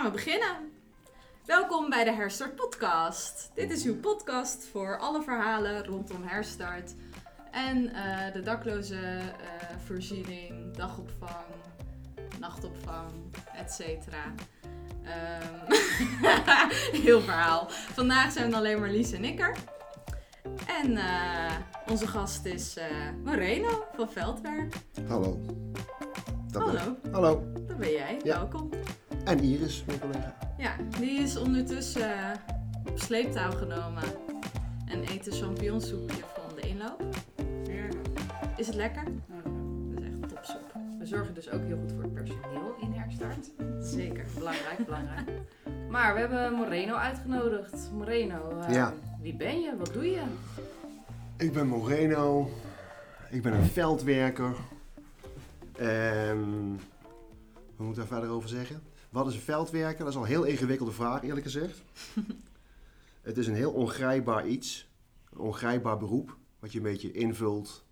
gaan we beginnen. Welkom bij de Herstart Podcast. Dit is uw podcast voor alle verhalen rondom herstart en eh, de dakloze eh, voorziening, dagopvang, nachtopvang, etc. Ehm, heel verhaal. Vandaag zijn alleen maar Lies en ik er. En eh, onze gast is Moreno van Veldwerk. Hallo. Dat ben Hallo. Hallo. dat ben jij. Ja. Welkom. En Iris, mijn collega. Ja, die is ondertussen eh, op sleeptouw genomen en eet een champignonsoepje van de inloop. Is het lekker? Dat is echt topsoep. We zorgen dus ook heel goed voor het personeel in Herstart. Zeker. Belangrijk, belangrijk. Maar we hebben Moreno uitgenodigd. Moreno, eh, Ja. wie ben je? Wat doe je? Ik ben Moreno. Ik ben een veldwerker. Ehm, wat moet ik daar verder over zeggen? Wat is een veldwerker? Dat is al een heel ingewikkelde vraag, eerlijk gezegd. het is een heel ongrijpbaar iets. Een ongrijpbaar beroep. Wat je een beetje invult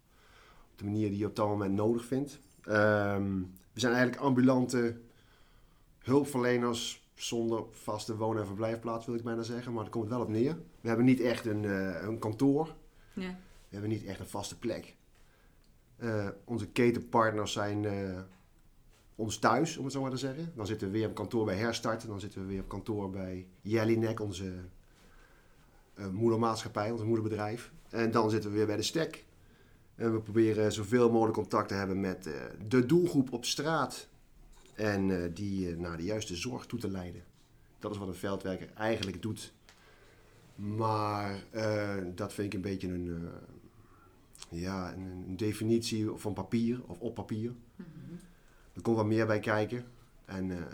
op de manier die je op dat moment nodig vindt. Ehm, we zijn eigenlijk ambulante hulpverleners zonder vaste woon- en verblijfplaats, wil ik bijna zeggen. Maar daar komt het wel op neer. We hebben niet echt een, eh, een kantoor. Ja. We hebben niet echt een vaste plek. Eh, onze ketenpartners zijn eh, ons thuis, om het zo maar te zeggen. Dan zitten we weer op kantoor bij Herstart. En dan zitten we weer op kantoor bij Jellinek, onze eh, moedermaatschappij, ons moederbedrijf. En dan zitten we weer bij de stek. En we proberen zoveel mogelijk contact te hebben met eh, de doelgroep op straat. En eh, die naar de juiste zorg toe te leiden. Dat is wat een veldwerker eigenlijk doet. Maar dat vind ik een beetje een, ja, een, een definitie van papier of op papier. Er komt wat meer bij kijken. En eh,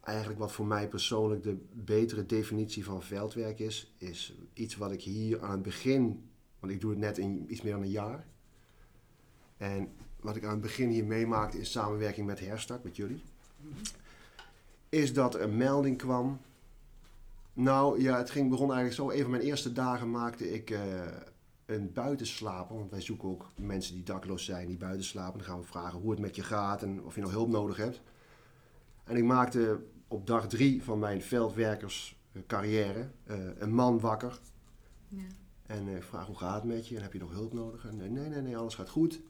eigenlijk wat voor mij persoonlijk de betere definitie van veldwerk is, is iets wat ik hier aan het begin, want ik doe het net in iets meer dan een jaar. En wat ik aan het begin hier meemaakte in samenwerking met Herstart, met jullie, is dat er een melding kwam nou ja, het ging, begon eigenlijk zo. Een van mijn eerste dagen maakte ik eh, een buitenslaper. Want wij zoeken ook mensen die dakloos zijn, die buiten slapen. Dan gaan we vragen hoe het met je gaat en of je nog hulp nodig hebt. En ik maakte op dag drie van mijn veldwerkerscarrière eh, een man wakker. Ja. En eh, ik vraag hoe gaat het met je en heb je nog hulp nodig? En eh, nee, nee, nee, alles gaat goed.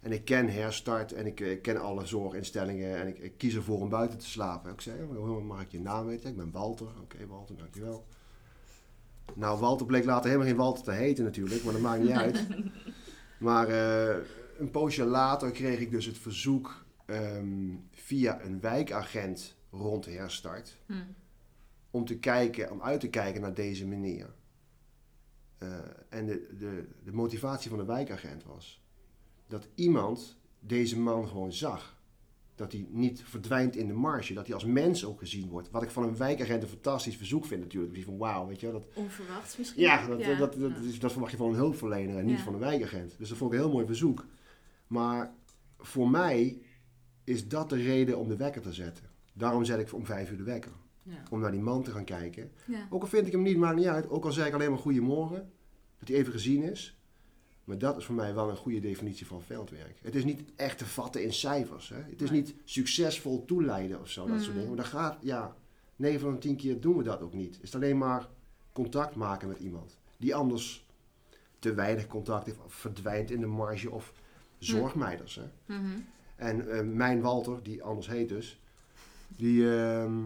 En ik ken Herstart en ik eh, ken alle zorginstellingen en ik, ik kies ervoor om buiten te slapen. Ik zei, "Oh, mag ik je naam weten? Ik ben Walter. Oké, Walter, dankjewel. Nou, Walter bleek later helemaal geen Walter te heten natuurlijk, maar dat maakt niet uit. Maar eh, een poosje later kreeg ik dus het verzoek ehm, via een wijkagent rond Herstart Hm. om te kijken, om uit te kijken naar deze meneer. Eh, en de, de, de motivatie van de wijkagent was dat iemand deze man gewoon zag. Dat hij niet verdwijnt in de marge, dat hij als mens ook gezien wordt. Wat ik van een wijkagent een fantastisch verzoek vind natuurlijk. Die van wauw, weet je wel, dat, Onverwachts misschien. ja, dat, Ja. Dat, dat, dat verwacht je van een hulpverlener en niet Ja. van een wijkagent. Dus dat vond ik een heel mooi verzoek. Maar voor mij is dat de reden om de wekker te zetten. Daarom zet ik om vijf uur de wekker. Ja. Om naar die man te gaan kijken. Ook al vind ik hem niet, maakt niet uit. Ook al zeg ik alleen maar goedemorgen. Dat hij even gezien is. Maar dat is voor mij wel een goede definitie van veldwerk. Het is niet echt te vatten in cijfers. Hè? Het is niet succesvol toeleiden of zo, dat soort Mm. dingen. Maar dat gaat, ja, 9 van de 10 keer doen we dat ook niet. Het is alleen maar contact maken met iemand. Die anders te weinig contact heeft, of verdwijnt in de marge of zorgmeiders. Hè? Mhm. En eh, mijn Walter, die anders heet dus, die, ehm,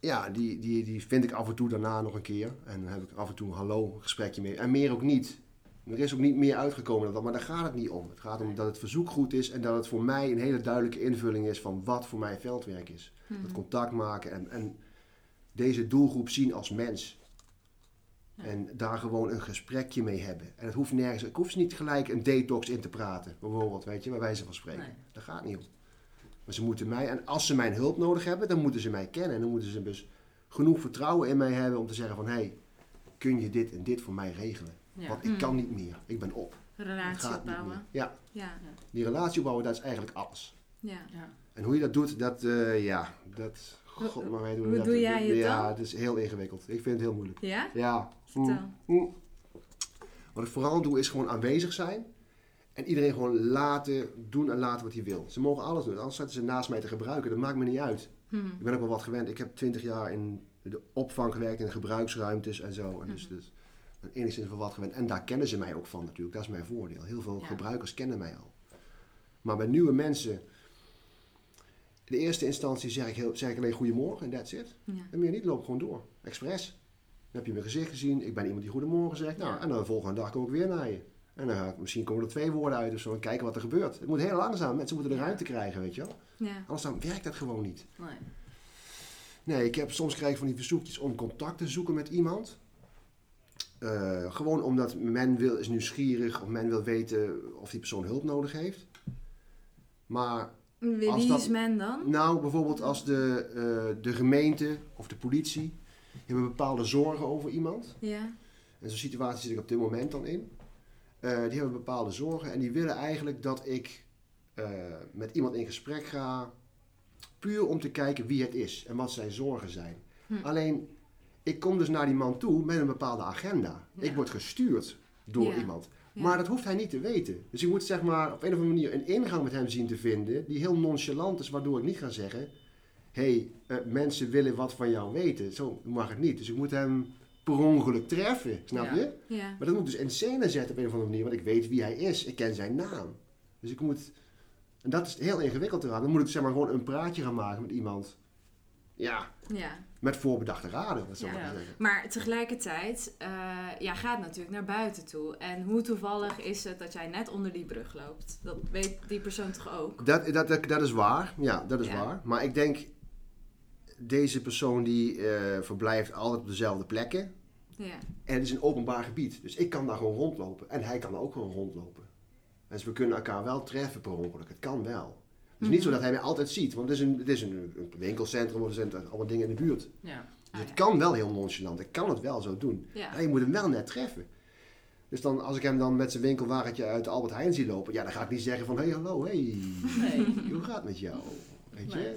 ja, die, die, die vind ik af en toe daarna nog een keer. En dan heb ik af en toe een hallo gesprekje mee. En meer ook niet. Er is ook niet meer uitgekomen dan dat, maar daar gaat het niet om. Het gaat om dat het verzoek goed is en dat het voor mij een hele duidelijke invulling is van wat voor mij veldwerk is. Mhm. Dat contact maken en, en deze doelgroep zien als mens. Ja. En daar gewoon een gesprekje mee hebben. En het hoeft nergens, ik hoef ze niet gelijk een detox in te praten, bijvoorbeeld, weet je, bij wijze van spreken. Nee. Dat gaat niet om. Maar ze moeten mij, en als ze mijn hulp nodig hebben, dan moeten ze mij kennen. En dan moeten ze dus genoeg vertrouwen in mij hebben om te zeggen van, hé, hey, kun je dit en dit voor mij regelen? Ja. Want ik Hmm. kan niet meer, ik ben op. Relatie gaat niet opbouwen. meer. Ja, Ja. die relatie opbouwen, dat is eigenlijk alles. Ja. Ja. En hoe je dat doet, dat, eh, ja, dat, god maar weet hoe dat, doe jij het Ja, dan? het is heel ingewikkeld. Ik vind het heel moeilijk. Ja? Ja. Vertel. Mm, mm. Wat ik vooral doe is gewoon aanwezig zijn. En iedereen gewoon laten doen en laten wat hij wil. Ze mogen alles doen. Anders zetten ze naast mij te gebruiken. Dat maakt me niet uit. Hm. Ik ben ook wel wat gewend. Ik heb twintig jaar in de opvang gewerkt, in de gebruiksruimtes en zo. En dus, Mhm. dus ben enigszins wel wat gewend. En daar kennen ze mij ook van natuurlijk. Dat is mijn voordeel. Heel veel Ja. gebruikers kennen mij al. Maar bij nieuwe mensen, in de eerste instantie zeg ik, heel, zeg ik alleen goedemorgen en that's it. Ja. En meer niet, loop gewoon door. Expres. Dan heb je mijn gezicht gezien. Ik ben iemand die goedemorgen zegt. Nou, en dan de volgende dag kom ik weer naar je. En dan ga ik, misschien komen er twee woorden uit of zo. En kijken wat er gebeurt. Het moet heel langzaam. Mensen moeten de ruimte krijgen, weet je wel. Ja. Anders dan werkt dat gewoon niet. Nee. Nee, ik heb soms krijg ik van die verzoekjes om contact te zoeken met iemand. Eh, gewoon omdat men wil, is nieuwsgierig of men wil weten of die persoon hulp nodig heeft. Maar Wie Als dat- is men dan? nou, bijvoorbeeld als de, eh, de gemeente of de politie hebben bepaalde zorgen over iemand. Ja. En zo'n situatie zit ik op dit moment dan in. Eh, die hebben bepaalde zorgen en die willen eigenlijk dat ik met iemand in gesprek ga. Puur om te kijken wie het is en wat zijn zorgen zijn. Hm. Alleen, ik kom dus naar die man toe met een bepaalde agenda. Ja. Ik word gestuurd door Ja. iemand. Maar dat hoeft hij niet te weten. Dus ik moet zeg maar op een of andere manier een ingang met hem zien te vinden die heel nonchalant is, waardoor ik niet ga zeggen: hé, hey, eh, mensen willen wat van jou weten. Zo mag het niet. Dus ik moet hem per ongeluk treffen, snap je? Ja. Maar dat moet ik dus in scène zetten op een of andere manier, want ik weet wie hij is. Ik ken zijn naam. Dus ik moet, en dat is heel ingewikkeld eraan. Dan moet ik zeg maar gewoon een praatje gaan maken met iemand. Ja, Ja. Met voorbedachte raden, dat zou ik Ja. maar zeggen. Maar tegelijkertijd, eh ja, gaat natuurlijk naar buiten toe. En hoe toevallig is het dat jij net onder die brug loopt? Dat weet die persoon toch ook? Dat, dat, dat, dat is waar, ja, dat is Ja. waar. Maar ik denk, deze persoon die eh, verblijft altijd op dezelfde plekken. Ja. En het is een openbaar gebied. Dus ik kan daar gewoon rondlopen. En hij kan daar ook gewoon rondlopen. Dus we kunnen elkaar wel treffen per ongeluk. Het kan wel. Het is niet zo dat hij mij altijd ziet. Want het is een, het is een, een winkelcentrum of er zijn allemaal dingen in de buurt. Ja. Dus Ah, het ja. kan wel heel nonchalant. Ik kan het wel zo doen. Ja. Maar je moet hem wel net treffen. Dus dan, als ik hem dan met zijn winkelwagentje uit de Albert Heijn zie lopen, ja, dan ga ik niet zeggen van, hé, hey, hallo, hey, Nee. hoe gaat het met jou? Weet je? Nee.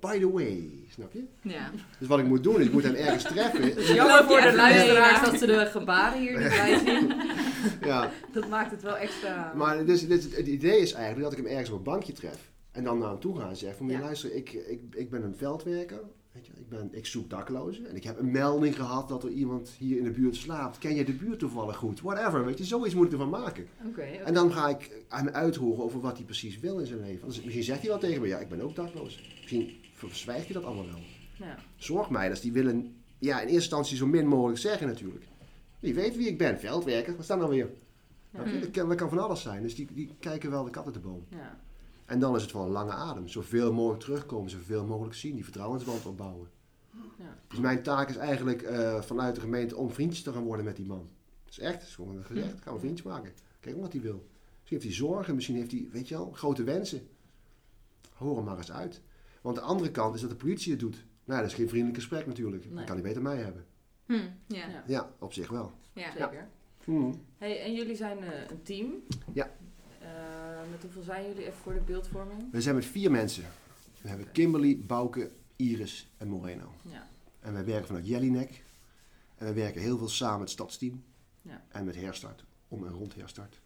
By the way, snap je? Ja. Dus wat ik moet doen, is ik moet hem ergens treffen. Dus jammer voor de luisteraars dat ze de gebaren hier niet bij zien. Ja, Dat maakt het wel extra... maar dus, dus het idee is eigenlijk dat ik hem ergens op een bankje tref. En dan naar hem toe ga en zeg van, Ja. luister, ik, ik, ik ben een veldwerker. Weet je, ik, ben, ik zoek daklozen. En ik heb een melding gehad dat er iemand hier in de buurt slaapt. Ken je de buurt toevallig goed? Whatever, weet je, zoiets moet ik ervan maken. Oké. En dan ga ik hem uithoren over wat hij precies wil in zijn leven. Dus misschien zegt hij wel tegen me, ja, ik ben ook dakloos. Misschien verzwijgt hij dat allemaal wel. Ja. Zorgmeiders, die willen ja, in eerste instantie zo min mogelijk zeggen natuurlijk. Wie weet wie ik ben, veldwerker, wat staat nou weer? Ja. Dat, kan, dat kan van alles zijn, dus die, die kijken wel de kat uit de boom. Ja. En dan is het van een lange adem. Zoveel mogelijk terugkomen, zoveel mogelijk zien, die vertrouwensband opbouwen. Ja. Dus mijn taak is eigenlijk eh, vanuit de gemeente om vriendjes te gaan worden met die man. Dat is echt, dat is gewoon gezegd. Gaan we vriendjes maken. Kijk wat hij wil. Misschien heeft hij zorgen, misschien heeft hij, weet je wel, grote wensen. Hoor hem maar eens uit. Want de andere kant is dat de politie het doet. Nou, dat is geen vriendelijk gesprek natuurlijk. Dan Nee. kan hij beter mij hebben. Hm. Ja. Ja. Op zich wel. Ja. Zeker. Mhm. Hey, en jullie zijn eh, een team. Ja. Eh, met hoeveel zijn jullie even voor de beeldvorming? We zijn met vier mensen. We hebben Kimberly, Bouke, Iris en Moreno. Ja. En wij werken vanuit Jellinek. En we werken heel veel samen met het stadsteam. Ja. En met Herstart. Om en rond Herstart.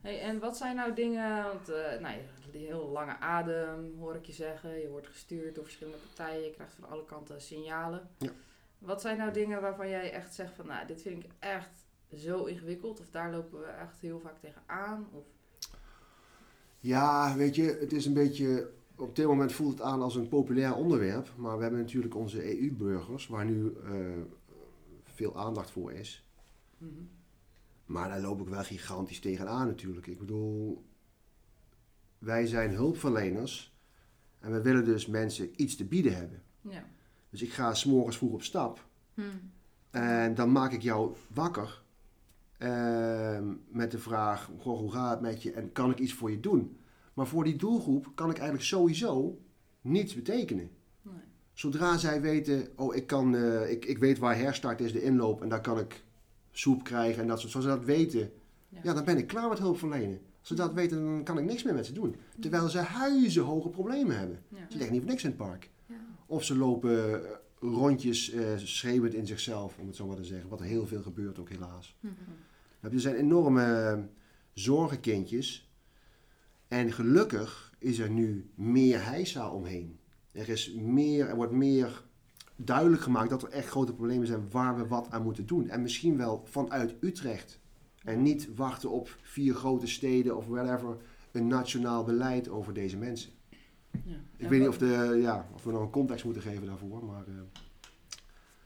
Hey, en wat zijn nou dingen, want eh nou, je heel lange adem hoor ik je zeggen. Je wordt gestuurd door verschillende partijen. Je krijgt van alle kanten signalen. Ja. Wat zijn nou dingen waarvan jij echt zegt van nou, dit vind ik echt zo ingewikkeld. Of daar lopen we echt heel vaak tegenaan. Of, Ja, weet je, het is een beetje. Op dit moment voelt het aan als een populair onderwerp. Maar we hebben natuurlijk onze EU-burgers, waar nu eh, veel aandacht voor is. Mhm. Maar daar loop ik wel gigantisch tegenaan natuurlijk. Ik bedoel, wij zijn hulpverleners. En we willen dus mensen iets te bieden hebben. Ja. Dus ik ga s'morgens vroeg op stap. Hm. En dan maak ik jou wakker. Ehm, met de vraag, goh, hoe gaat het met je? En kan ik iets voor je doen? Maar voor die doelgroep kan ik eigenlijk sowieso niets betekenen. Nee. Zodra zij weten, oh, ik, kan, eh, ik, ik weet waar herstart is, de inloop. En daar kan ik soep krijgen en dat soort. Zoals ze dat weten, Ja. ja, dan ben ik klaar met hulp verlenen. Als ze dat weten, dan kan ik niks meer met ze doen. Terwijl ze huizenhoge problemen hebben. Ja. Ze liggen niet voor niks in het park. Ja. Of ze lopen eh, rondjes eh, schreeuwend in zichzelf, om het zo maar te zeggen. Wat heel veel gebeurt ook helaas. Hm. Er zijn enorme zorgenkindjes. En gelukkig is er nu meer heisa omheen. Er, is meer, er wordt meer duidelijk gemaakt dat er echt grote problemen zijn waar we wat aan moeten doen. En misschien wel vanuit Utrecht. En niet wachten op vier grote steden of whatever een nationaal beleid over deze mensen. Ja. Ik weet niet of, de, ja, of we nog een context moeten geven daarvoor, maar... Uh,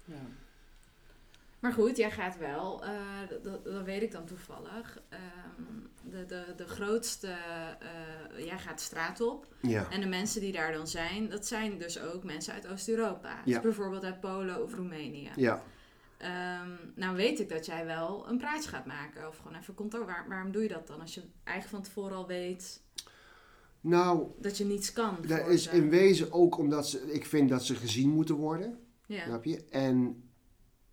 ja. Maar goed, jij gaat wel, uh, dat, dat, weet ik dan toevallig. Um, de, de, de grootste, uh, jij gaat straat op. Ja. En de mensen die daar dan zijn, dat zijn dus ook mensen uit Oost-Europa. Dus bijvoorbeeld uit Polen of Roemenië. Ja. Um, nou weet ik dat jij wel een praatje gaat maken. Of gewoon even contact. Waar, waarom doe je dat dan? Als je eigenlijk van tevoren al weet nou, dat je niets kan. Dat is in wezen ook omdat ze, ik vind dat ze gezien moeten worden. Ja. Snap je? En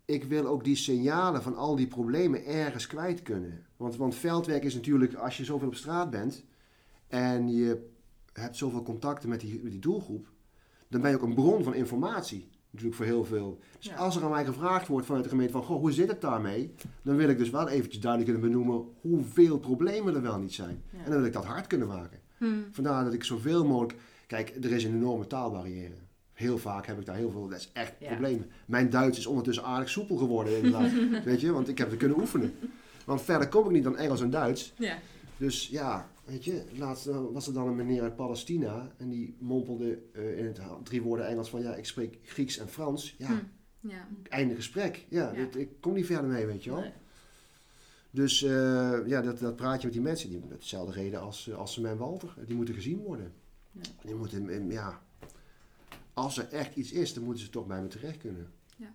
ik wil ook die signalen van al die problemen ergens kwijt kunnen. Want, want veldwerk is natuurlijk, als je zoveel op straat bent en je hebt zoveel contacten met die, met die doelgroep, dan ben je ook een bron van informatie. Natuurlijk voor heel veel. Dus als er aan mij gevraagd wordt vanuit de gemeente van, goh, hoe zit het daarmee? Dan wil ik dus wel eventjes duidelijk kunnen benoemen hoeveel problemen er wel niet zijn. En dan wil ik dat hard kunnen maken. Hmm. Vandaar dat ik zoveel mogelijk... Kijk, er is een enorme taalbarrière. Heel vaak heb ik daar heel veel... Dat is echt een probleem. Mijn Duits is ondertussen aardig soepel geworden inderdaad. weet je, want ik heb het kunnen oefenen. Want verder kom ik niet dan Engels en Duits. Ja. Dus ja, weet je, laatst was er dan een meneer uit Palestina en die mompelde uh, in het drie woorden Engels van ja, ik spreek Grieks en Frans. Ja, hm. ja. einde gesprek. Ja, ik kom niet verder mee, weet je wel. Nee. Dus uh, ja, dat, dat praatje met die mensen, die met dezelfde reden als, uh, als en Walter. Die moeten gezien worden. Ja. Die moeten, ja, als er echt iets is, dan moeten ze toch bij me terecht kunnen. Ja.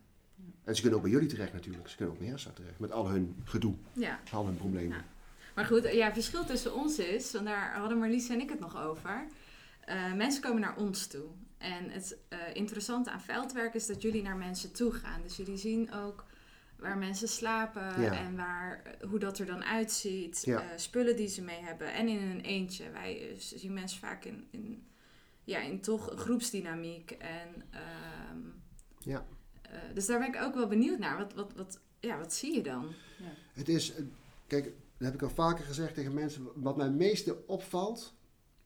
En ze kunnen ook bij jullie terecht natuurlijk. Ze kunnen ook bij Hersa terecht. Met al hun gedoe. Ja. Al hun problemen. Maar goed, ja, het verschil tussen ons is, en daar hadden Marlies en ik het nog over. Uh, mensen komen naar ons toe. En het uh, interessante aan veldwerk is dat jullie naar mensen toe gaan. Dus jullie zien ook waar mensen slapen en waar, hoe dat er dan uitziet. Ja. Uh, spullen die ze mee hebben. En in een eentje. Wij zien mensen vaak in, in, ja, in toch groepsdynamiek. En, um, ja. dus daar ben ik ook wel benieuwd naar. Wat, wat, wat, ja, wat zie je dan? Ja. Het is, kijk, dat heb ik al vaker gezegd tegen mensen. Wat mij meeste opvalt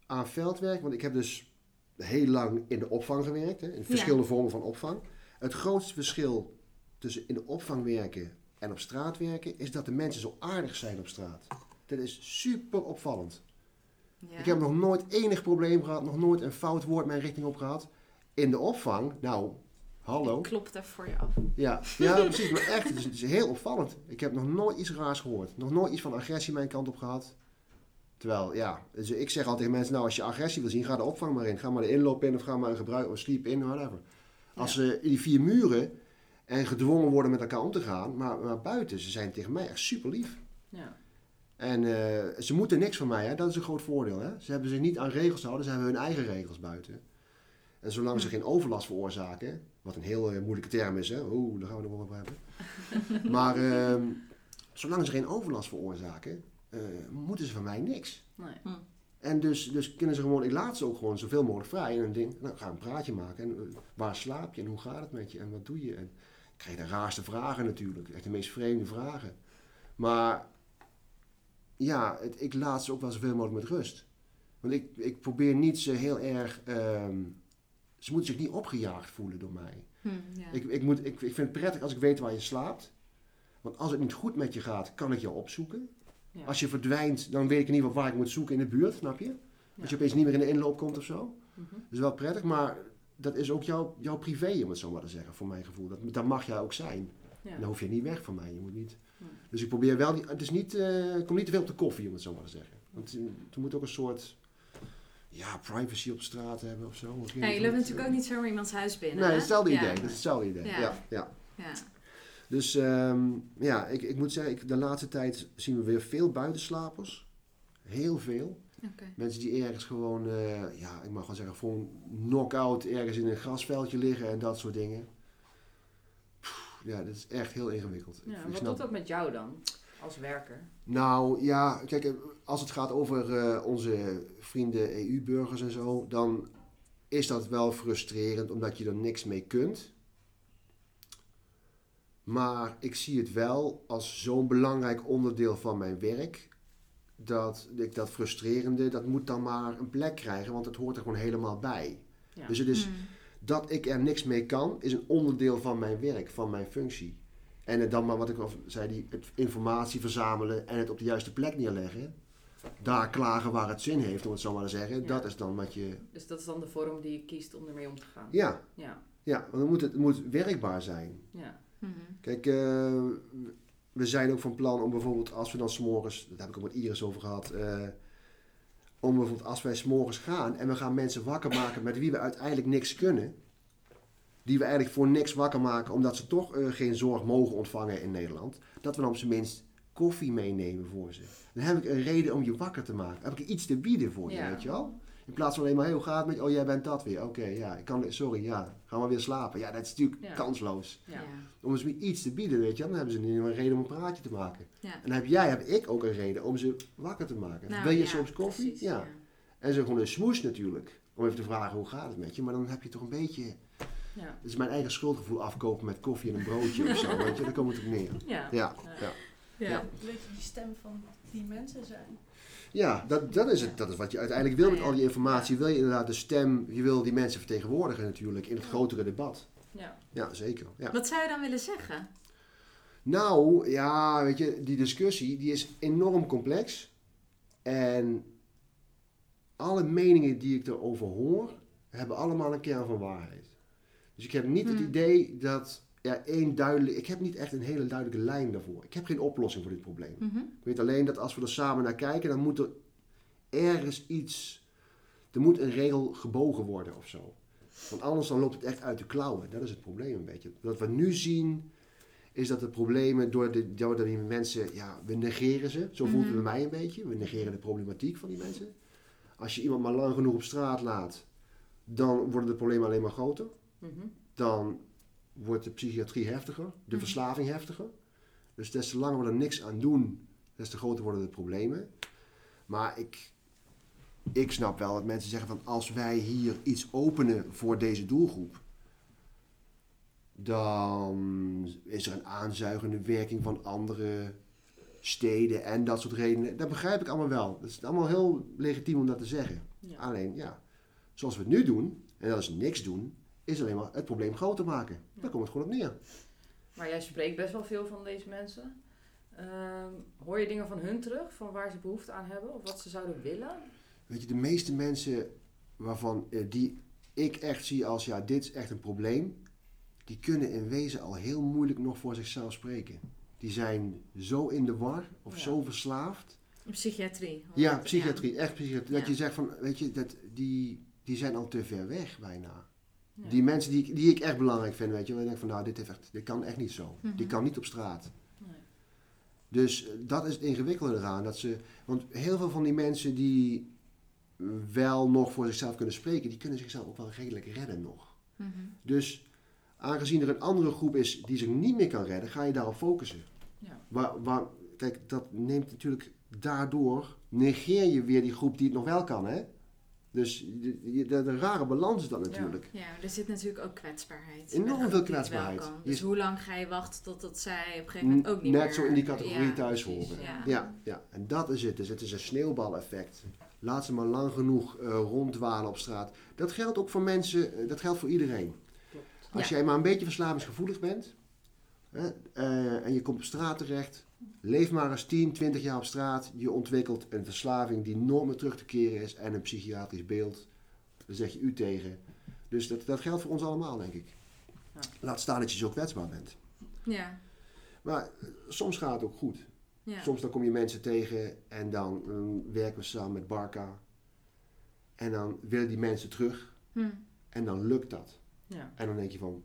aan veldwerk, want ik heb dus heel lang in de opvang gewerkt, hè, in verschillende vormen van opvang. Het grootste verschil tussen in de opvang werken en op straat werken, is dat de mensen zo aardig zijn op straat. Dat is super opvallend. Ja. Ik heb nog nooit enig probleem gehad, nog nooit een fout woord mijn richting op gehad. In de opvang, nou, Hallo. Klopt daar voor je af. Ja, ja precies. Maar echt, het is, het is, heel opvallend. Ik heb nog nooit iets raars gehoord. Nog nooit iets van agressie mijn kant op gehad. Terwijl, ja, dus ik zeg altijd tegen mensen, nou als je agressie wil zien, ga de opvang maar in. Ga maar de inloop in of ga maar een gebruik of sleep in, whatever. Als ze in die vier muren en gedwongen worden met elkaar om te gaan, maar, maar buiten, ze zijn tegen mij echt super lief. Ja. En uh, ze moeten niks van mij, hè? dat is een groot voordeel. Hè? Ze hebben zich niet aan regels houden, ze hebben hun eigen regels buiten. En zolang ze geen overlast veroorzaken, wat een heel uh, moeilijke term is, hè? Oeh, daar gaan we nog wel over hebben. maar uh, zolang ze geen overlast veroorzaken, uh, moeten ze van mij niks. Nee. Hm. En dus, dus kunnen ze gewoon, ik laat ze ook gewoon zoveel mogelijk vrij. En dan denk nou ga een praatje maken. En uh, waar slaap je en hoe gaat het met je en wat doe je? En krijg de raarste vragen natuurlijk, echt de meest vreemde vragen. Maar ja, het, ik laat ze ook wel zoveel mogelijk met rust. Want ik, ik probeer niet ze heel erg um, ze moeten zich niet opgejaagd voelen door mij. Hm, ja. ik, ik, moet, ik, ik vind het prettig als ik weet waar je slaapt. Want als het niet goed met je gaat, kan ik je opzoeken. Ja. Als je verdwijnt, dan weet ik in ieder geval waar ik moet zoeken in de buurt, snap je? Als je opeens niet meer in de inloop komt of zo. Mm Dat is wel prettig, maar dat is ook jouw, jouw privé, om het zo maar te zeggen, voor mijn gevoel. Dat, dat mag jij ook zijn. En dan hoef je niet weg van mij. Je moet niet... Dus ik probeer wel, die, het is niet, uh, kom niet te veel op de koffie, om het zo maar te zeggen. Want er moet ook een soort ja, privacy op straat hebben of zo. Ja, je loopt natuurlijk ook niet zomaar iemands huis binnen. Nee, hetzelfde idee. Dat is hetzelfde idee. Ja, ja. ja. Dus um, ja, ik, ik moet zeggen, ik, de laatste tijd zien we weer veel buitenslapers. Heel veel. Okay. Mensen die ergens gewoon, uh, ja, ik mag wel zeggen, gewoon knock-out ergens in een grasveldje liggen en dat soort dingen. ja, dat is echt heel ingewikkeld. Ja, wat doet dat met jou dan? als werker? Nou ja, kijk, als het gaat over uh, onze vrienden EU-burgers en zo, dan is dat wel frustrerend omdat je er niks mee kunt. Maar ik zie het wel als zo'n belangrijk onderdeel van mijn werk dat, ik, dat frustrerende, dat moet dan maar een plek krijgen, want het hoort er gewoon helemaal bij. Ja. Dus het is, Hmm. dat ik er niks mee kan, is een onderdeel van mijn werk, van mijn functie. En dan maar wat ik al zei, die, het informatie verzamelen en het op de juiste plek neerleggen. Daar klagen waar het zin heeft, om het zo maar te zeggen. Ja. Dat is dan wat je... Dus dat is dan de vorm die je kiest om ermee om te gaan. Ja, Ja. ja want dan moet het, het moet werkbaar zijn. Ja. Mhm. Kijk, eh, we zijn ook van plan om bijvoorbeeld als we dan s'morgens, dat heb ik ook met Iris over gehad, eh, om bijvoorbeeld als wij s'morgens gaan en we gaan mensen wakker maken met wie we uiteindelijk niks kunnen, die we eigenlijk voor niks wakker maken omdat ze toch eh, geen zorg mogen ontvangen in Nederland, dat we dan op zijn minst koffie meenemen voor ze. Dan heb ik een reden om je wakker te maken. Dan heb ik iets te bieden voor je, Ja. weet je wel? In plaats van alleen maar, hey, hoe gaat het met je? Oh, jij bent dat weer. Oké, ja, ik kan, sorry, ja, gaan we weer slapen. Ja, dat is natuurlijk Ja. kansloos Ja. Om ze iets te bieden, weet je. Dan hebben ze niet een reden om een praatje te maken. Ja. En dan heb jij, heb ik ook een reden om ze wakker te maken. Nou, Wil je ja, soms koffie? precies, ja. En zo gewoon een smoes natuurlijk. Om even te vragen hoe gaat het met je. Maar dan heb je toch een beetje... Ja. Het is mijn eigen schuldgevoel afkopen met koffie en een broodje of zo, weet je. Daar komt het op neer. Ja. Ja, ja. Ja. Ja. Een beetje die stem van die mensen zijn. Ja dat, dat, is het, dat is wat je uiteindelijk wil met al die informatie. Wil je inderdaad de stem, je wil die mensen vertegenwoordigen natuurlijk in het grotere debat. Ja. Ja, zeker. Ja. Wat zou je dan willen zeggen? Nou, ja, weet je, die discussie die is enorm complex. En alle meningen die ik erover hoor, hebben allemaal een kern van waarheid. Dus ik heb niet het Hmm. idee dat ja, één duidelijk... Ik heb niet echt een hele duidelijke lijn daarvoor. Ik heb geen oplossing voor dit probleem. Mhm. Ik weet alleen dat als we er samen naar kijken, dan moet er ergens iets... Er moet een regel gebogen worden of zo. Want anders dan loopt het echt uit de klauwen. Dat is het probleem een beetje. Wat we nu zien, is dat de problemen door, de, door die mensen... Ja, we negeren ze. Zo voelt het Mhm. bij mij een beetje. We negeren de problematiek van die mensen. Als je iemand maar lang genoeg op straat laat, dan worden de problemen alleen maar groter. Mhm. Dan wordt de psychiatrie heftiger, de Mhm. verslaving heftiger. Dus des te langer we er niks aan doen, des te groter worden de problemen. Maar ik, ik snap wel dat mensen zeggen van als wij hier iets openen voor deze doelgroep, dan is er een aanzuigende werking van andere steden en dat soort redenen. Dat begrijp ik allemaal wel. Dat is allemaal heel legitiem om dat te zeggen. Ja. Alleen ja, zoals we het nu doen, en dat is niks doen, is alleen maar het probleem groter maken. Daar komt het gewoon op neer. Maar jij spreekt best wel veel van deze mensen. Ehm, hoor je dingen van hun terug? Van waar ze behoefte aan hebben? Of wat ze zouden willen? Weet je, de meeste mensen waarvan eh, die ik echt zie als ja, dit is echt een probleem, die kunnen in wezen al heel moeilijk nog voor zichzelf spreken. Die zijn zo in de war of Ja. zo verslaafd. Psychiatrie. Ja, psychiatrie, echt psychiatrie. Dat Ja. je zegt van, weet je, dat, die, die zijn al te ver weg bijna. Ja. Die mensen die, ik- die ik echt belangrijk vind, weet je, waar ik denk van, nou, dit, heeft echt, dit kan echt niet zo. Mhm. Die kan niet op straat. Nee. Dus eh, dat is het ingewikkelde eraan. Dat ze, want heel veel van die mensen die wel nog voor zichzelf kunnen spreken, die kunnen zichzelf ook wel redelijk redden nog. Mhm. Dus aangezien er een andere groep is die zich niet meer kan redden, ga je daarop focussen. Ja. Waar, waar, kijk, dat neemt natuurlijk daardoor, negeer je weer die groep die het nog wel kan, hè? Dus de, de, rare balans is dat natuurlijk. Ja, maar er zit natuurlijk ook kwetsbaarheid. Enorm veel kwetsbaarheid. Dus hoe lang ga je wachten totdat zij op een gegeven moment ook niet Net meer... zo in die categorie Ja, thuis precies, horen. Ja. Ja, ja, en dat is het. Dus het is een sneeuwbaleffect. Laat ze maar lang genoeg eh, ronddwalen op straat. Dat geldt ook voor mensen, eh, dat geldt voor iedereen. Klopt. Als Ja. jij maar een beetje verslavingsgevoelig bent hè, eh, en je komt op straat terecht, leef maar eens 10, 20 jaar op straat. Je ontwikkelt een verslaving die nooit meer terug te keren is en een psychiatrisch beeld. Daar zeg je u tegen. Dus dat, dat geldt voor ons allemaal, denk ik. Ja. Laat staan dat je zo kwetsbaar bent. Ja, Maar eh, soms gaat het ook goed. ja. Soms dan kom je mensen tegen en dan eh, werken we samen met Barca. En dan willen die mensen terug Hm. en dan lukt dat. Ja. En dan denk je van,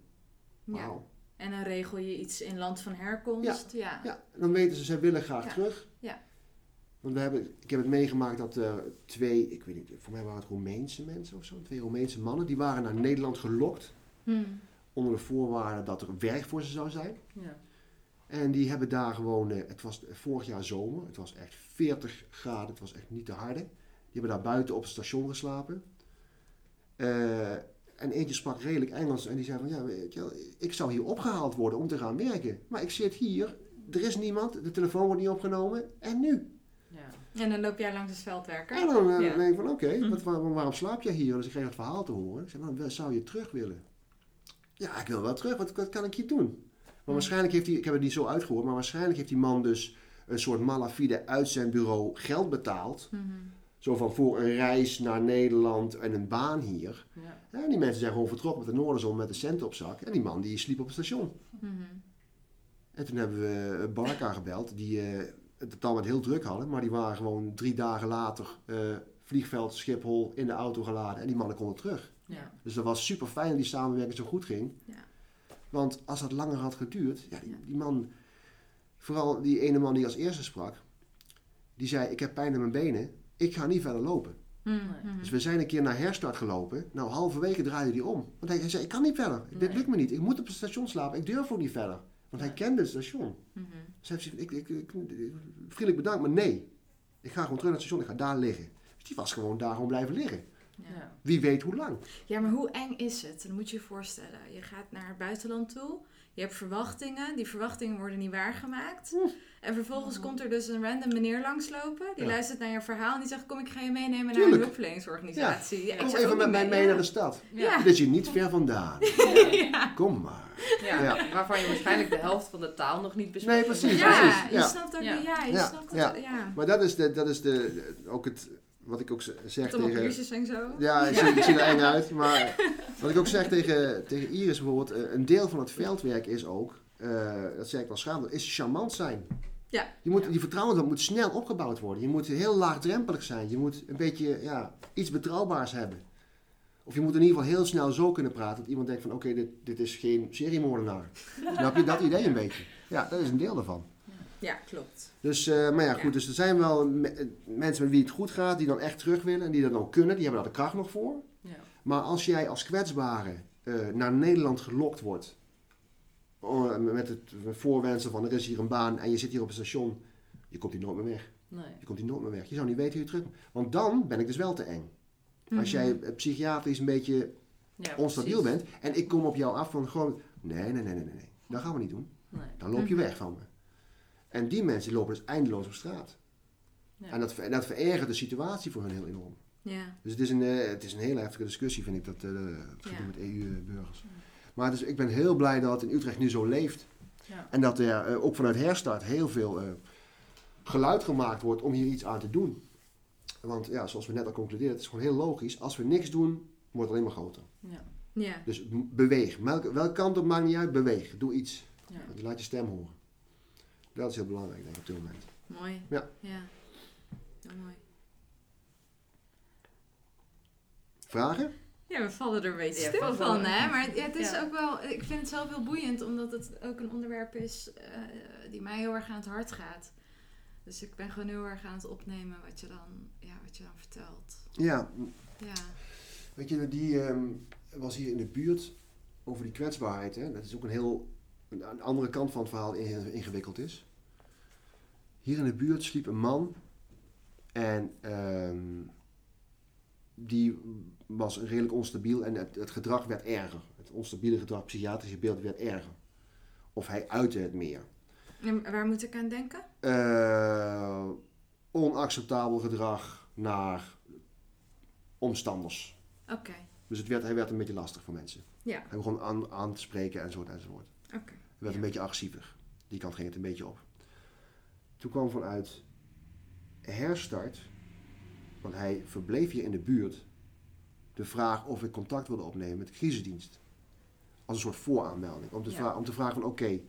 wauw. En dan regel je iets in land van herkomst. Ja. Ja, dan weten ze, zij willen graag Ja. terug. Ja. Want we hebben, ik heb het meegemaakt dat eh, twee, ik weet niet, voor mij waren het Roemeense mensen of zo. Twee Roemeense mannen, die waren naar Nederland gelokt. Hm. Onder de voorwaarde dat er werk voor ze zou zijn. Ja. En die hebben daar gewoon, eh, het was vorig jaar zomer, het was echt 40 graden, het was echt niet te harde. Die hebben daar buiten op het station geslapen. Eh, en eentje sprak redelijk Engels en die zei van, ja, weet je wel, ik zou hier opgehaald worden om te gaan werken. Maar ik zit hier, er is niemand, de telefoon wordt niet opgenomen en nu? Ja. En dan loop jij langs het veldwerker. En dan eh, Ja. denk ik van, oké, Hm. wat- waar- waarom slaap jij hier? Dus ik kreeg het verhaal te horen. Ik zei, nou, wel, zou je terug willen? Ja, ik wil wel terug. Wat, wat kan ik hier doen? Maar Hm. waarschijnlijk heeft hij, ik heb het niet zo uitgehoord, maar waarschijnlijk heeft die man dus een soort malafide uit zijn bureau geld betaald. Mhm. Zo van voor een reis naar Nederland en een baan hier. Ja. En die mensen zijn gewoon vertrokken met de Noorderzon met de cent op zak. En die man die sliep op het station. Mhm. En toen hebben we Barca gebeld, die eh, het totaal met heel druk hadden. Maar die waren gewoon drie dagen later eh, vliegveld Schiphol in de auto geladen. En die mannen konden terug. Ja. Dus dat was super fijn dat die samenwerking zo goed ging. Ja. Want als dat langer had geduurd, ja, die, die man, vooral die ene man die als eerste sprak, die zei: Ik heb pijn in mijn benen, ik ga niet verder lopen. Mhm. Dus we zijn een keer naar herstart gelopen. Nou, halverwege draaide hij om. Want hij, hij zei: Ik kan niet verder, dit lukt me niet, ik moet op het station slapen, ik durf ook niet verder. Want hij kende het station. Mhm. Dus hij heeft gezegd, ik, ik, ik, vriendelijk bedankt, maar nee. Ik ga gewoon terug naar het station, ik ga daar liggen. Dus die was gewoon daar gewoon blijven liggen. Ja. Wie weet hoe lang. Ja, maar hoe eng is het? Dan moet je je voorstellen. Je gaat naar het buitenland toe. Je hebt verwachtingen. Die verwachtingen worden niet waargemaakt. En vervolgens komt er dus een random meneer langslopen. Die Ja. luistert naar je verhaal. En die zegt, kom ik ga je meenemen naar Tuurlijk. een hulpverleningsorganisatie. Ja. ik Kom even met mij mee ja. naar de stad. Ja. Is hier niet ver vandaan. Ja. Kom maar. Ja. Ja. Waarvan je waarschijnlijk de helft van de taal nog niet bespreekt. Nee, precies, Ja, precies. je Ja. snapt ook Ja. niet. Ja, je Ja, snapt ja. het. Ja. Maar dat is, de, dat is de, ook het, wat ik ook zeg tegen... en zo. Ja, ik zie, ik zie er eng uit. Maar wat ik ook zeg tegen, tegen Iris bijvoorbeeld, eh, een deel van het veldwerk is ook, eh, dat zeg ik wel schaamd, is charmant zijn. Ja. Je moet, Ja. Die vertrouwen moet snel opgebouwd worden. Je moet heel laagdrempelig zijn. Je moet een beetje ja, iets betrouwbaars hebben. Of je moet in ieder geval heel snel zo kunnen praten dat iemand denkt van oké, dit, dit is geen seriemoordenaar. Snap je dat idee een beetje? Ja, dat is een deel daarvan. Ja, klopt. Dus, eh, maar ja, goed, Ja. dus er zijn wel me- eh, mensen met wie het goed gaat, die dan echt terug willen en die dat dan kunnen, die hebben daar de kracht nog voor. Ja. Maar als jij als kwetsbare eh, naar Nederland gelokt wordt, oh, met het voorwendsel van er is hier een baan en je zit hier op een station, je komt hier nooit meer weg. Nee. Je komt hier nooit meer weg. Je zou niet weten hoe je terug Want dan ben ik dus wel te eng. Als Mhm. jij psychiatrisch een beetje Ja, onstabiel precies. bent en ik kom op jou af van gewoon, nee, nee, nee, nee, nee, nee. dat gaan we niet doen. Nee. Dan loop je Mhm. weg van me. En die mensen lopen dus eindeloos op straat. Ja. En dat, en dat verergert de situatie voor hun heel enorm. Ja. Dus het is een, eh, het is een hele heftige discussie, vind ik, dat, het Ja. met EU-burgers. Maar dus, ik ben heel blij dat het in Utrecht nu zo leeft. Ja. En dat er eh, ook vanuit Herstart heel veel geluid gemaakt wordt om hier iets aan te doen. Want ja, zoals we net al concludeerden, het is gewoon heel logisch. Als we niks doen, wordt het alleen maar groter. Ja. Ja. Dus beweeg. Welke, welke kant op maakt niet uit, beweeg. Doe iets. Ja. Laat je stem horen. Dat is heel belangrijk, denk ik, op dit moment. Mooi. Ja. Ja. Heel mooi. Vragen? Ja, we vallen er een beetje stil van, hè? Maar ja, het is Ja. ook wel... Ik vind het zelf heel boeiend, omdat het ook een onderwerp is eh, die mij heel erg aan het hart gaat. Dus ik ben gewoon heel erg aan het opnemen wat je dan, ja, wat je dan vertelt. Ja, Ja. Weet je, die ehm, was hier in de buurt over die kwetsbaarheid. Hè? Dat is ook een heel een, een andere kant van het verhaal in- ingewikkeld is. Hier in de buurt sliep een man en ehm, die was redelijk onstabiel en het, het gedrag werd erger. Het onstabiele gedrag, psychiatrische beeld werd erger. Of hij uitte het meer. En waar moet ik aan denken? Eh, onacceptabel gedrag naar omstanders. Oké. Dus het werd, hij werd een beetje lastig voor mensen. Ja. Hij begon aan, aan te spreken enzovoort enzovoort. Oké. Werd Ja. een beetje agressiever. Die kant ging het een beetje op. Toen kwam vanuit herstart, want hij verbleef hier in de buurt, de vraag of ik contact wilde opnemen met de crisisdienst. Als een soort vooraanmelding. Om te, Ja. vra- om te vragen van oké,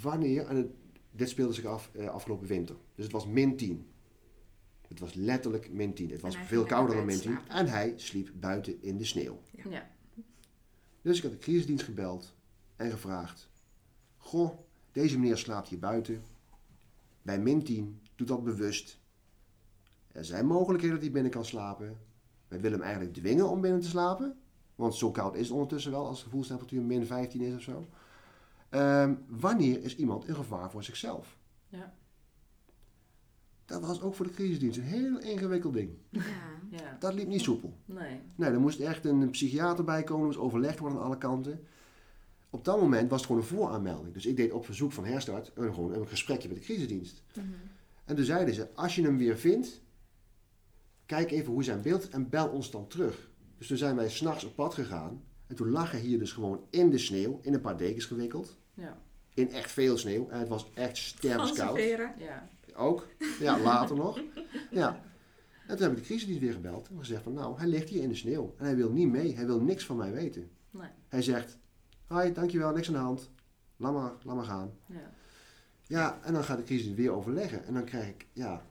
wanneer, en het- dit speelde zich af eh, afgelopen winter. Dus het was min 10. Het was letterlijk min 10. Het was veel kouder dan min lekker 10. En hij sliep buiten in de sneeuw. Ja. Dus ik had de crisisdienst gebeld en gevraagd: Goh, deze meneer slaapt hier buiten. Bij min 10, doet dat bewust. Er zijn mogelijkheden dat hij binnen kan slapen. Wij willen hem eigenlijk dwingen om binnen te slapen. Want zo koud is het ondertussen wel als de gevoelstemperatuur min 15 is of zo. Ehm, wanneer is iemand een gevaar voor zichzelf? Ja. Dat was ook voor de crisisdienst een heel ingewikkeld ding. Ja. Ja. Dat liep niet soepel. Nee. Nee, er moest echt een psychiater bij komen, er moest overlegd worden aan alle kanten. Op dat moment was het gewoon een vooraanmelding. Dus ik deed op verzoek van Herstart een, gewoon een gesprekje met de crisisdienst. Mhm. En toen zeiden ze, als je hem weer vindt, kijk even hoe zijn beeld en bel ons dan terug. Dus toen zijn wij s'nachts op pad gegaan. En toen lag hij hier dus gewoon in de sneeuw, in een paar dekens gewikkeld. Ja. In echt veel sneeuw. En het was echt. Conserveren. Ja. Ook. Ja, later nog. Ja. En toen heb ik de crisisdienst weer gebeld en gezegd van nou, hij ligt hier in de sneeuw. En hij wil niet mee, hij wil niks van mij weten. Nee. Hij zegt, hi, dankjewel, niks aan de hand. Laat maar, laat maar gaan. Ja. Ja, en dan gaat de crisis weer overleggen. En dan krijg ik, ja.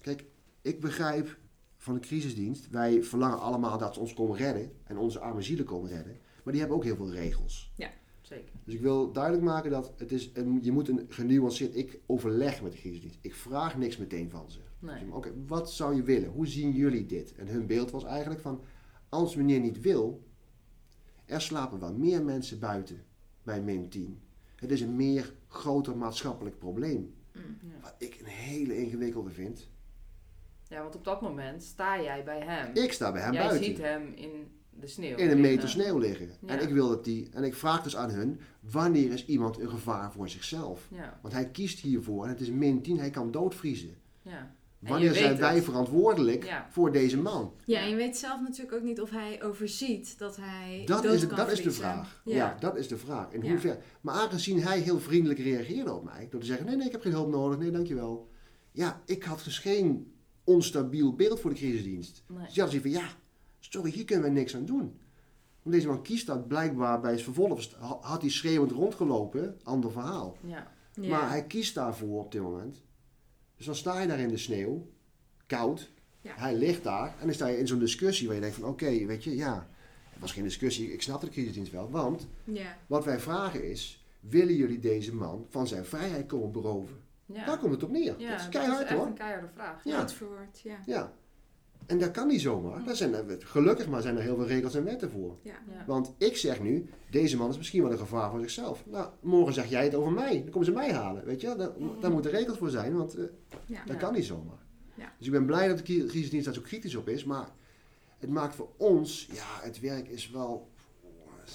Kijk, ik begrijp van de crisisdienst, wij verlangen allemaal dat ze ons komen redden. En onze arme zielen komen redden. Maar die hebben ook heel veel regels. Zeker. Dus ik wil duidelijk maken dat het is, een- je moet een genuanceerd, ik overleg met de crisisdienst. Ik vraag niks meteen van ze. Nee. Oké, wat zou je willen? Hoe zien jullie dit? En hun beeld was eigenlijk van, als meneer niet wil, er slapen wel meer mensen buiten bij min 10. Het is een meer groter maatschappelijk probleem. Ja. Wat ik een hele ingewikkelde vind. ja, want op dat moment sta jij bij hem. Ik sta bij hem jij buiten. ziet hem in de sneeuw. in een meter liggen. sneeuw liggen. Ja. En ik wil dat die. En ik vraag dus aan hun: wanneer is iemand een gevaar voor zichzelf? Ja, Want hij kiest hiervoor en het is min 10, hij kan doodvriezen. ja. Wanneer zijn wij het. verantwoordelijk Ja. voor deze man? Ja, en je weet zelf natuurlijk ook niet of hij overziet dat hij Dat, dood is, kan dat is de vraag. Ja. Ja. dat is de vraag. In Ja. hoeverre. Maar aangezien hij heel vriendelijk reageerde op mij, door te zeggen: nee, nee, ik heb geen hulp nodig, nee, dankjewel. Ja, ik had dus geen onstabiel beeld voor de crisisdienst. Nee. Dus ja, dan van ja, sorry, hier kunnen we niks aan doen. Want deze man kiest dat blijkbaar bij zijn vervolg. Had hij schreeuwend rondgelopen, ander verhaal. Ja. Ja. Maar hij kiest daarvoor op dit moment. Dus dan sta je daar in de sneeuw, koud. Ja. Hij ligt daar en dan sta je in zo'n discussie waar je denkt van oké, weet je, ja, het was geen discussie, ik snap de crisisdienst wel. Want ja. wat wij vragen is, willen jullie deze man van zijn vrijheid komen beroven? Ja. Daar komt het op neer. Dat is dat keihard is echt hoor. een keiharde vraag. Ja. Goed verwoord, ja. Ja. En dat kan niet zomaar. Daar zijn er, gelukkig maar zijn er heel veel regels en wetten voor. ja. Ja. Want ik zeg nu, deze man is misschien wel een gevaar voor zichzelf. Nou, morgen zeg jij het over mij. Dan komen ze mij halen, weet je. Daar, daar moeten regels voor zijn, want eh, Ja. dat Ja. kan niet zomaar. Ja. Dus ik ben blij dat de cri- crisisdienst daar zo kritisch op is. Maar het maakt voor ons, ja, het werk is wel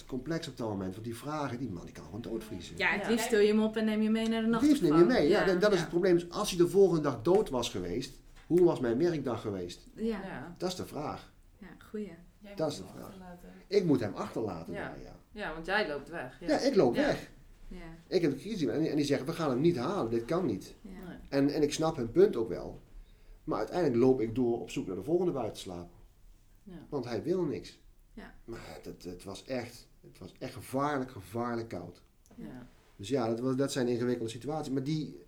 complex op dat moment. Want die vragen, die man die kan gewoon doodvriezen. Ja, het Ja. liefst stil je hem op en neem je mee naar de Het liefst neem je nachtopvang. mee. Ja, dat is Ja. het probleem. Dus als hij de volgende dag dood was geweest, hoe was mijn werkdag geweest? Ja. Ja. Dat is de vraag. ja, goeie. Jij Dat moet is de hem vraag. achterlaten. Ik moet hem achterlaten Ja. daar, ja. ja, want jij loopt weg. Ja, Ja, ik loop Ja. weg. Ja. Ik heb de crisis en die, en die zeggen, we gaan hem niet halen, dit kan niet. Ja. En, en ik snap hun punt ook wel. Maar uiteindelijk loop ik door op zoek naar de volgende buitenslaap. Ja. Want hij wil niks. Ja. Maar het, het, het was echt, het was echt gevaarlijk, gevaarlijk koud. Ja. Dus ja, dat, was, dat zijn ingewikkelde situaties. Maar die,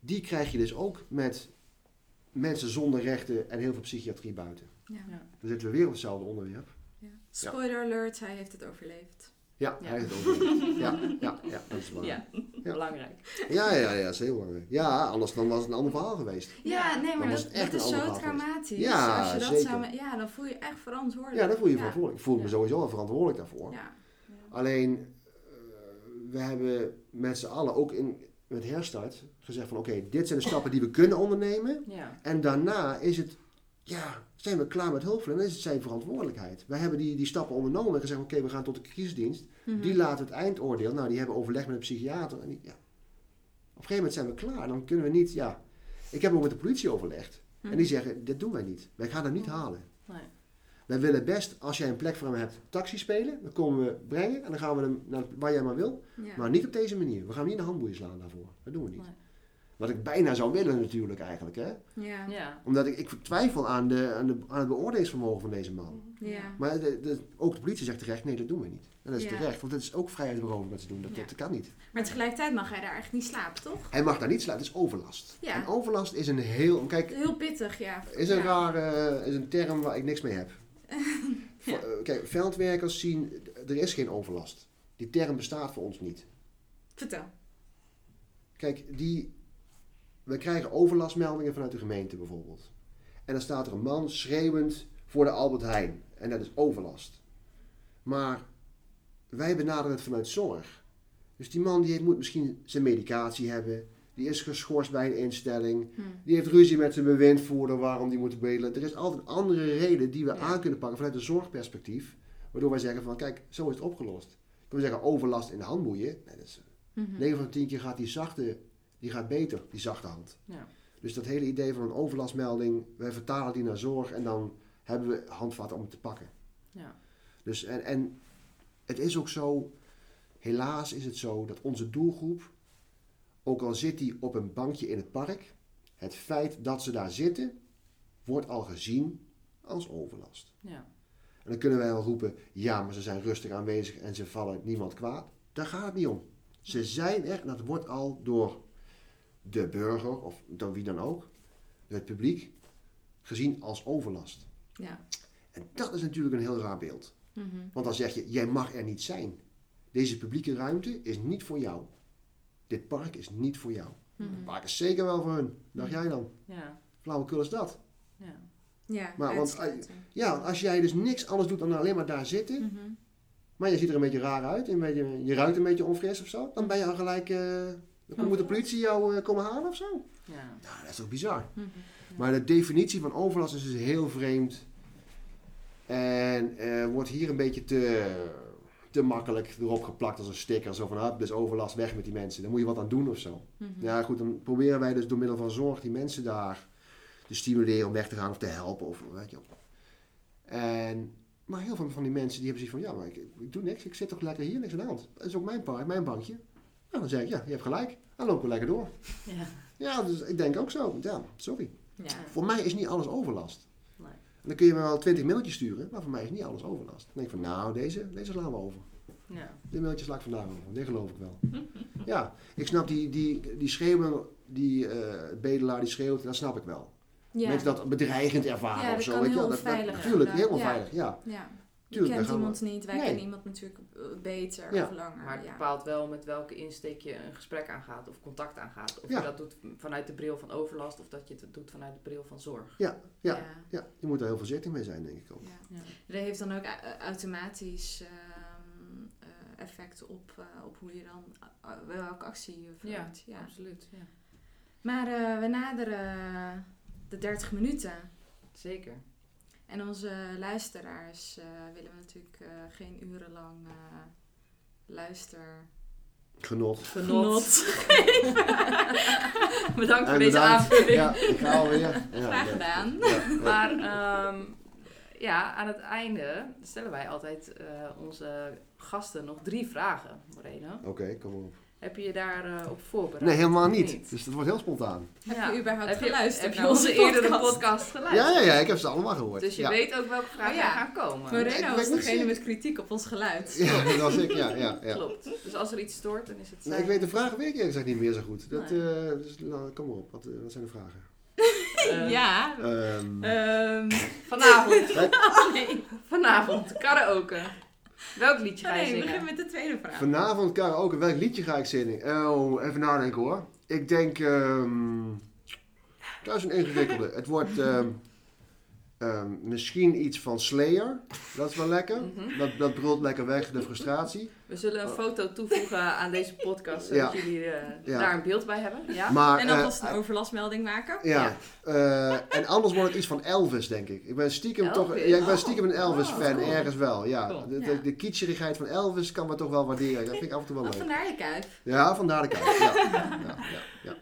die krijg je dus ook met mensen zonder rechten en heel veel psychiatrie buiten. Ja. Ja. Dan zitten we weer op hetzelfde onderwerp. Ja. Spoiler alert, hij heeft het overleefd. Ja, Ja. hij heeft het overleefd. Ja, ja, ja, dat is waar. Ja. Ja. belangrijk. Ja, ja, ja, dat is heel belangrijk. Ja, anders dan was het een ander verhaal geweest. Ja, nee, maar dat, dat is zo traumatisch. Ja, Als je dat zeker. zou me- ja, dan voel je echt verantwoordelijk. Ja, dan voel je je Ja. verantwoordelijk. Ik voel me sowieso wel verantwoordelijk daarvoor. Ja. Alleen, eh, we hebben met z'n allen ook in, met herstart gezegd van oké, dit zijn de stappen die we kunnen ondernemen. Ja. En daarna is het, ja, zijn we klaar met hulpverlening. Dan is het zijn verantwoordelijkheid. Wij hebben die, die stappen ondernomen en gezegd oké, we gaan tot de crisisdienst. Mhm. Die laten het eindoordeel, nou die hebben overleg met een psychiater. En die, ja. Op een gegeven moment zijn we klaar. Dan kunnen we niet, ja. Ik heb ook met de politie overlegd. Mhm. En die zeggen, dit doen wij niet. Wij gaan hem niet halen. Nee. Wij willen best, als jij een plek voor hem hebt, taxi spelen. Dan komen we brengen en dan gaan we hem naar waar jij maar wil. Ja. Maar niet op deze manier. We gaan hem niet in de handboeien slaan daarvoor. Dat doen we niet. Nee. Wat ik bijna zou willen natuurlijk eigenlijk. Hè? Ja. Ja. Omdat ik, ik twijfel aan, de, aan, de, aan het beoordelingsvermogen van deze man. Ja. Maar de, de- ook de politie zegt terecht, nee dat doen we niet. En dat is Ja. terecht, want het is ook vrijheidsberoving wat ze doen. Dat, Ja. dat kan niet. Maar tegelijkertijd mag hij daar eigenlijk niet slapen, toch? Hij mag daar niet sluiten, het is overlast. Ja. En overlast is een heel, kijk, Heel pittig, ja. is een Ja. rare, is een term waar ik niks mee heb. Eh, Kijk, veldwerkers zien, er is geen overlast. Die term bestaat voor ons niet. Vertel. Kijk, die, we krijgen overlastmeldingen vanuit de gemeente bijvoorbeeld. En dan staat er een man schreeuwend voor de Albert Heijn. En dat is overlast. Maar wij benaderen het vanuit zorg. Dus die man die heeft- moet misschien zijn medicatie hebben. Die is geschorst bij een instelling. Hm. Die heeft ruzie met zijn bewindvoerder waarom die moet bedelen. Er is altijd een andere reden die we Ja. aan kunnen pakken vanuit een zorgperspectief. Waardoor wij zeggen van kijk, zo is het opgelost. Kunnen we zeggen overlast in de handboeien. Nee, dat is, Mhm. 9 van de 10 keer gaat die zachte, die gaat beter, die zachte hand. Ja. Dus dat hele idee van een overlastmelding, wij vertalen die naar zorg en dan hebben we handvatten om het te pakken. Ja. Dus en, en het is ook zo, helaas is het zo dat onze doelgroep, ook al zit die op een bankje in het park, het feit dat ze daar zitten, wordt al gezien als overlast. Ja. En dan kunnen wij wel roepen, ja, maar ze zijn rustig aanwezig en ze vallen niemand kwaad. Daar gaat het niet om. Ze zijn er, en dat wordt al door de burger, of door wie dan ook, het publiek, gezien als overlast. Ja. En dat is natuurlijk een heel raar beeld. Mhm. Want dan zeg je, jij mag er niet zijn. Deze publieke ruimte is niet voor jou. Dit park is niet voor jou. Mhm. Het park is zeker wel voor hun. Dacht jij dan? Ja. Flauwekul is dat. Ja. Ja, Maar want, uitsluiting. Ja, als jij dus niks anders doet dan alleen maar daar zitten, Mhm. maar je ziet er een beetje raar uit, een beetje, je ruikt een beetje onfris of zo, dan ben je al gelijk, eh, dan moet de politie jou eh, komen halen of zo. Ja. Nou, dat is toch bizar. Mhm. Maar de definitie van overlast is dus heel vreemd. En eh, wordt hier een beetje te, te makkelijk erop geplakt als een sticker. Zo van, ah, dus overlast, weg met die mensen. Daar moet je wat aan doen of zo. Mhm. Ja goed, dan proberen wij dus door middel van zorg die mensen daar te stimuleren om weg te gaan of te helpen. Of, weet je wel. En, maar heel veel van die mensen die hebben zoiets van, ja maar ik, ik doe niks. Ik zit toch lekker hier, niks aan de hand. Dat is ook mijn park, mijn bankje. Nou, dan zeg ik, ja, je hebt gelijk. Dan lopen we lekker door. Ja. Ja, dus ik denk ook zo. Ja, sorry. Ja. Voor mij is niet alles overlast. Dan kun je me wel twintig mailtjes sturen, maar voor mij is niet alles overlast. Dan denk ik van, nou, deze, deze slaan we over. Ja. Dit mailtje sla ik vandaag over, dit geloof ik wel. ja, ik snap die, die, die schreeuwen, die eh, bedelaar die schreeuwt, dat snap ik wel. Ja. Mensen dat bedreigend ervaren Ja, of dat zo. kan weet je. Dat, dat, onveilig natuurlijk, heel onveilig, ja. Tuurlijk, kent iemand niet, wij Nee. kennen iemand natuurlijk eh, beter Ja. of langer. Maar het ja. bepaalt wel met welke insteek je een gesprek aangaat of contact aangaat. Of Ja. je dat doet vanuit de bril van overlast of dat je het doet vanuit de bril van zorg. Ja, ja. Ja. Ja, je moet er heel voorzichtig mee zijn, denk ik ook. Ja. Ja. Dat heeft dan ook eh, automatisch ehm, eh, effect op, eh, op hoe je dan, welke actie je verricht. Ja. absoluut. Ja. Maar eh, we naderen de 30 minuten. Zeker. En onze luisteraars eh, willen we natuurlijk eh, geen urenlang eh luister. Genot. Genot. Bedankt voor En deze aanvulling. Ja, ik alweer. Ja, Graag ja. gedaan. Ja, ja. Maar ehm, ja, aan het einde stellen wij altijd eh, onze gasten nog drie vragen, Moreno. Oké, kom op. Heb je je daar eh, op voorbereid? Nee, helemaal niet. Dus dat wordt heel spontaan. Heb je überhaupt Heb je, geluisterd heb je onze eerdere podcast? podcast geluisterd? Ja, ja, ja, ik heb ze allemaal gehoord. Dus je ja. weet ook welke vragen Oh ja. er gaan komen. Ik Moreno was niet degene met kritiek op ons geluid. Ja, dat was ik, ja, ja, ja. Klopt. Dus als er iets stoort, dan is het Nee, ik weet de vragen weet ik eerlijk gezegd niet meer zo goed. Dat, Nee. eh, dus, nou, kom maar op, wat, eh, wat zijn de vragen? Ja. Ehm, Ehm, Vanavond. nee. Vanavond. Karaoke. Welk liedje ga je nee, we zingen? beginnen met de tweede vraag. vanavond karaoke, welk liedje ga ik zingen? Oh, even nadenken hoor. Ik denk, ehm dat is een ingewikkelde. Het wordt ehm, ehm, misschien iets van Slayer. Dat is wel lekker. Mhm. Dat, dat brult lekker weg, de frustratie. We zullen een foto toevoegen aan deze podcast, zodat Ja. jullie eh, Ja. daar een beeld bij hebben. Ja? Maar, en dan vast een overlastmelding maken. Ja, eh, en anders wordt het iets van Elvis, denk ik. Ik ben stiekem toch, ja, ik ben stiekem een Elvis-fan, Oh, cool. ergens wel. Ja. Cool. De, de, van Elvis kan me toch wel waarderen. Dat vind ik af en toe wel Oh, leuk. vandaar de kuif. Ja, vandaar de kijk. Ja, ja,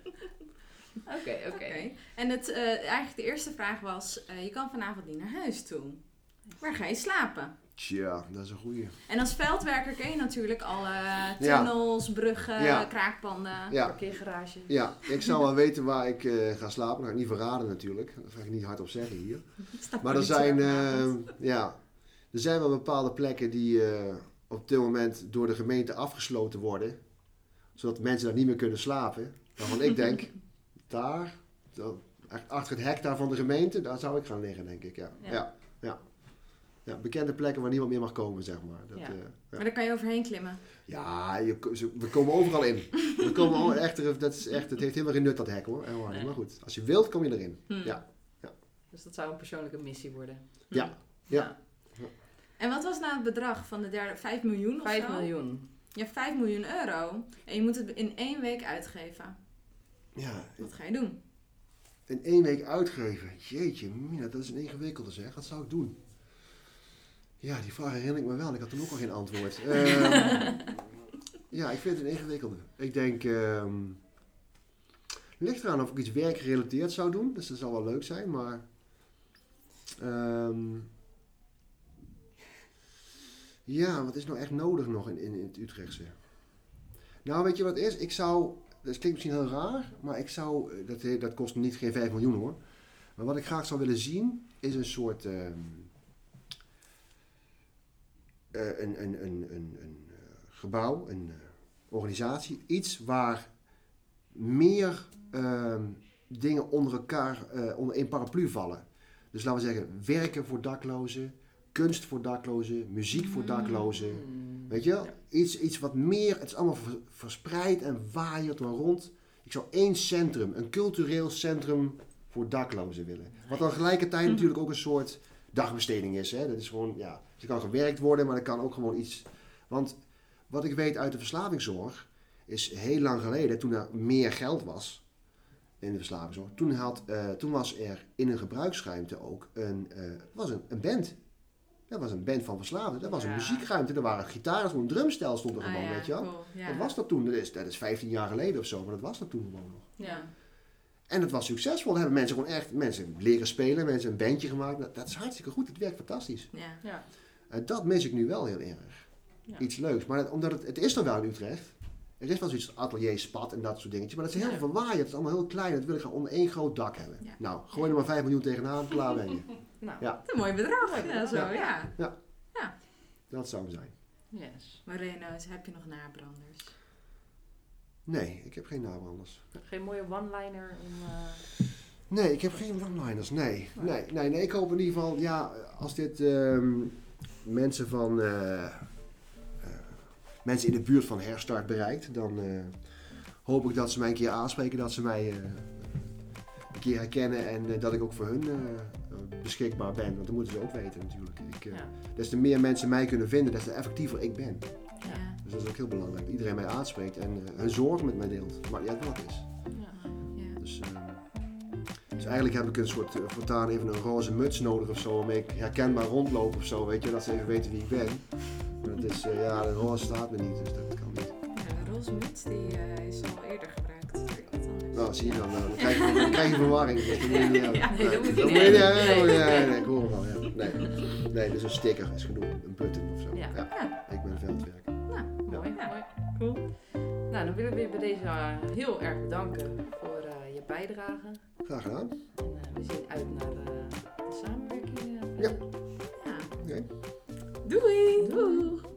Oké, oké. En het, eh, eigenlijk de eerste vraag was, eh, je kan vanavond niet naar huis toe. Waar ga je slapen? Tja, dat is een goeie. En als veldwerker ken je natuurlijk alle Ja. tunnels, bruggen, Ja. kraakpanden. Ja, Parkeergarage. ja, ik zou wel weten waar ik eh, ga slapen. Dat ga ik niet verraden natuurlijk. Dat ga ik niet hardop zeggen hier. Maar er zijn, eh, ja, er zijn wel bepaalde plekken die eh, op dit moment door de gemeente afgesloten worden. Zodat mensen daar niet meer kunnen slapen. Waarvan ik denk, daar, dat- echt achter het hek daar van de gemeente, daar zou ik gaan liggen denk ik. Ja, Ja. ja. ja, ja. bekende plekken waar niemand meer mag komen zeg maar. Dat, Ja. eh, ja. Maar daar kan je overheen klimmen. Ja, je, we komen overal in. We komen al, echt, dat is echt, het heeft helemaal geen nut dat hek hoor. Nee. Maar goed, als je wilt kom je erin. Hm. Ja. Dus dat zou een persoonlijke missie worden. Ja. Ja. En wat was nou het bedrag van de derde? 5 miljoen of 5 zo? miljoen. Ja, 5 miljoen euro. En je moet het in één week uitgeven. Ja, Wat ga je doen? in één week uitgeven. Jeetje, Mina, dat is een ingewikkelde zeg. Wat zou ik doen? Ja, die vraag herinner ik me wel. Ik had toen ook al geen antwoord. Ehm, ja, ik vind het een ingewikkelde. Ik denk, ehm, Ligt eraan of ik iets werkgerelateerd zou doen. Dus dat zou wel leuk zijn, maar... ehm, ja, wat is nou echt nodig nog in, in, in het Utrechtse? Nou, weet je wat is? Ik zou... Dat klinkt misschien heel raar, maar ik zou... eh, Dat, he- dat kost niet geen 5 miljoen hoor. Maar wat ik graag zou willen zien, is een soort... ehm, eh, een, een, een, een, een eh, gebouw, een eh, organisatie. Iets waar meer ehm, dingen onder elkaar, eh, onder één paraplu vallen. Dus laten we zeggen, werken voor daklozen, kunst voor daklozen, muziek voor daklozen. Mm. Weet je wel? Iets, iets wat meer, het is allemaal ver- verspreid en waaiert maar rond. Ik zou één centrum, een cultureel centrum voor daklozen willen. Wat dan tegelijkertijd natuurlijk ook een soort dagbesteding is. Hè? Dat is gewoon, ja, er kan gewerkt worden, maar er kan ook gewoon iets... Want wat ik weet uit de verslavingszorg, is heel lang geleden, toen er meer geld was in de verslavingszorg, toen, had, eh, toen was er in een gebruiksruimte ook een, eh, was een, een band. Dat was een band van verslaafden. Dat was een muziekruimte. Er waren gitaren, zo'n drumstel stond er Ah, gewoon, ja, weet je wel. cool. Ja. Dat was dat toen. Dat is, dat is 15 jaar geleden of zo, maar dat was dat toen gewoon nog. Ja. En het was succesvol. Daar hebben mensen gewoon echt, mensen leren spelen, mensen een bandje gemaakt. Dat, dat is hartstikke goed. Het werkt fantastisch. Ja. Ja. En dat mis ik nu wel heel erg. Ja. Iets leuks. Maar dat- omdat het, het is er wel in Utrecht. Er is wel zoiets als atelier, spat en dat soort dingetjes. Maar dat is heel Ja. verwaaid. Het is allemaal heel klein. Dat wil ik gewoon onder één groot dak hebben. Ja. Nou, gooi er maar 5 miljoen tegenaan. Klaar ben je. Nou, Ja. Dat is een mooi bedrag. Mooi Ja, zo, Ja. ja. Dat zou hem zijn. yes. Maar heb je nog nabranders? Nee, ik heb geen nabranders. Geen mooie one-liner om... eh, Nee, ik heb geen one-liners. Nee. Nee, nee, nee. Ik hoop in ieder geval, ja, als dit ehm, mensen van. eh, eh, mensen in de buurt van Herstart bereikt, dan eh, hoop ik dat ze mij een keer aanspreken, dat ze mij eh, een keer herkennen en dat ik ook voor hun eh, beschikbaar ben. Want dat moeten ze ook weten natuurlijk. Ik, eh, ja. Des te meer mensen mij kunnen vinden, des te effectiever ik ben. Ja. Dus dat is ook heel belangrijk. Dat iedereen mij aanspreekt en eh, hun zorgen met mij deelt. Maar ja, wat is. Ja. Ja. Dus, eh, dus eigenlijk heb ik een soort uh, voortaan even een roze muts nodig of zo, waarmee ik herkenbaar rondloop of zo, weet je, dat ze even weten wie ik ben. Maar het is, eh, ja, de roze staat me niet, dus dat kan niet. Ja, de roze muts die, eh, is al eerder gebruikt. Nou, zie je dan, nou, dan, krijg je, dan krijg je verwarring. Dus dat moet je niet hebben. Ja, nee, dat moet je niet hebben. hebben. Nee. Ja, nee, ik hoor hem wel, ja. Nee, nee, dus een sticker is genoeg, een button of zo. Ja. Ja. Ik ben veldwerk. Nou, Mooi, Ja. mooi. Cool. Nou, dan willen we je bij deze eh, heel erg bedanken voor eh, je bijdrage. Graag gedaan. En eh, we zien uit naar de, de samenwerking. eh, Ja. ja. Oké. Doei! Doeg!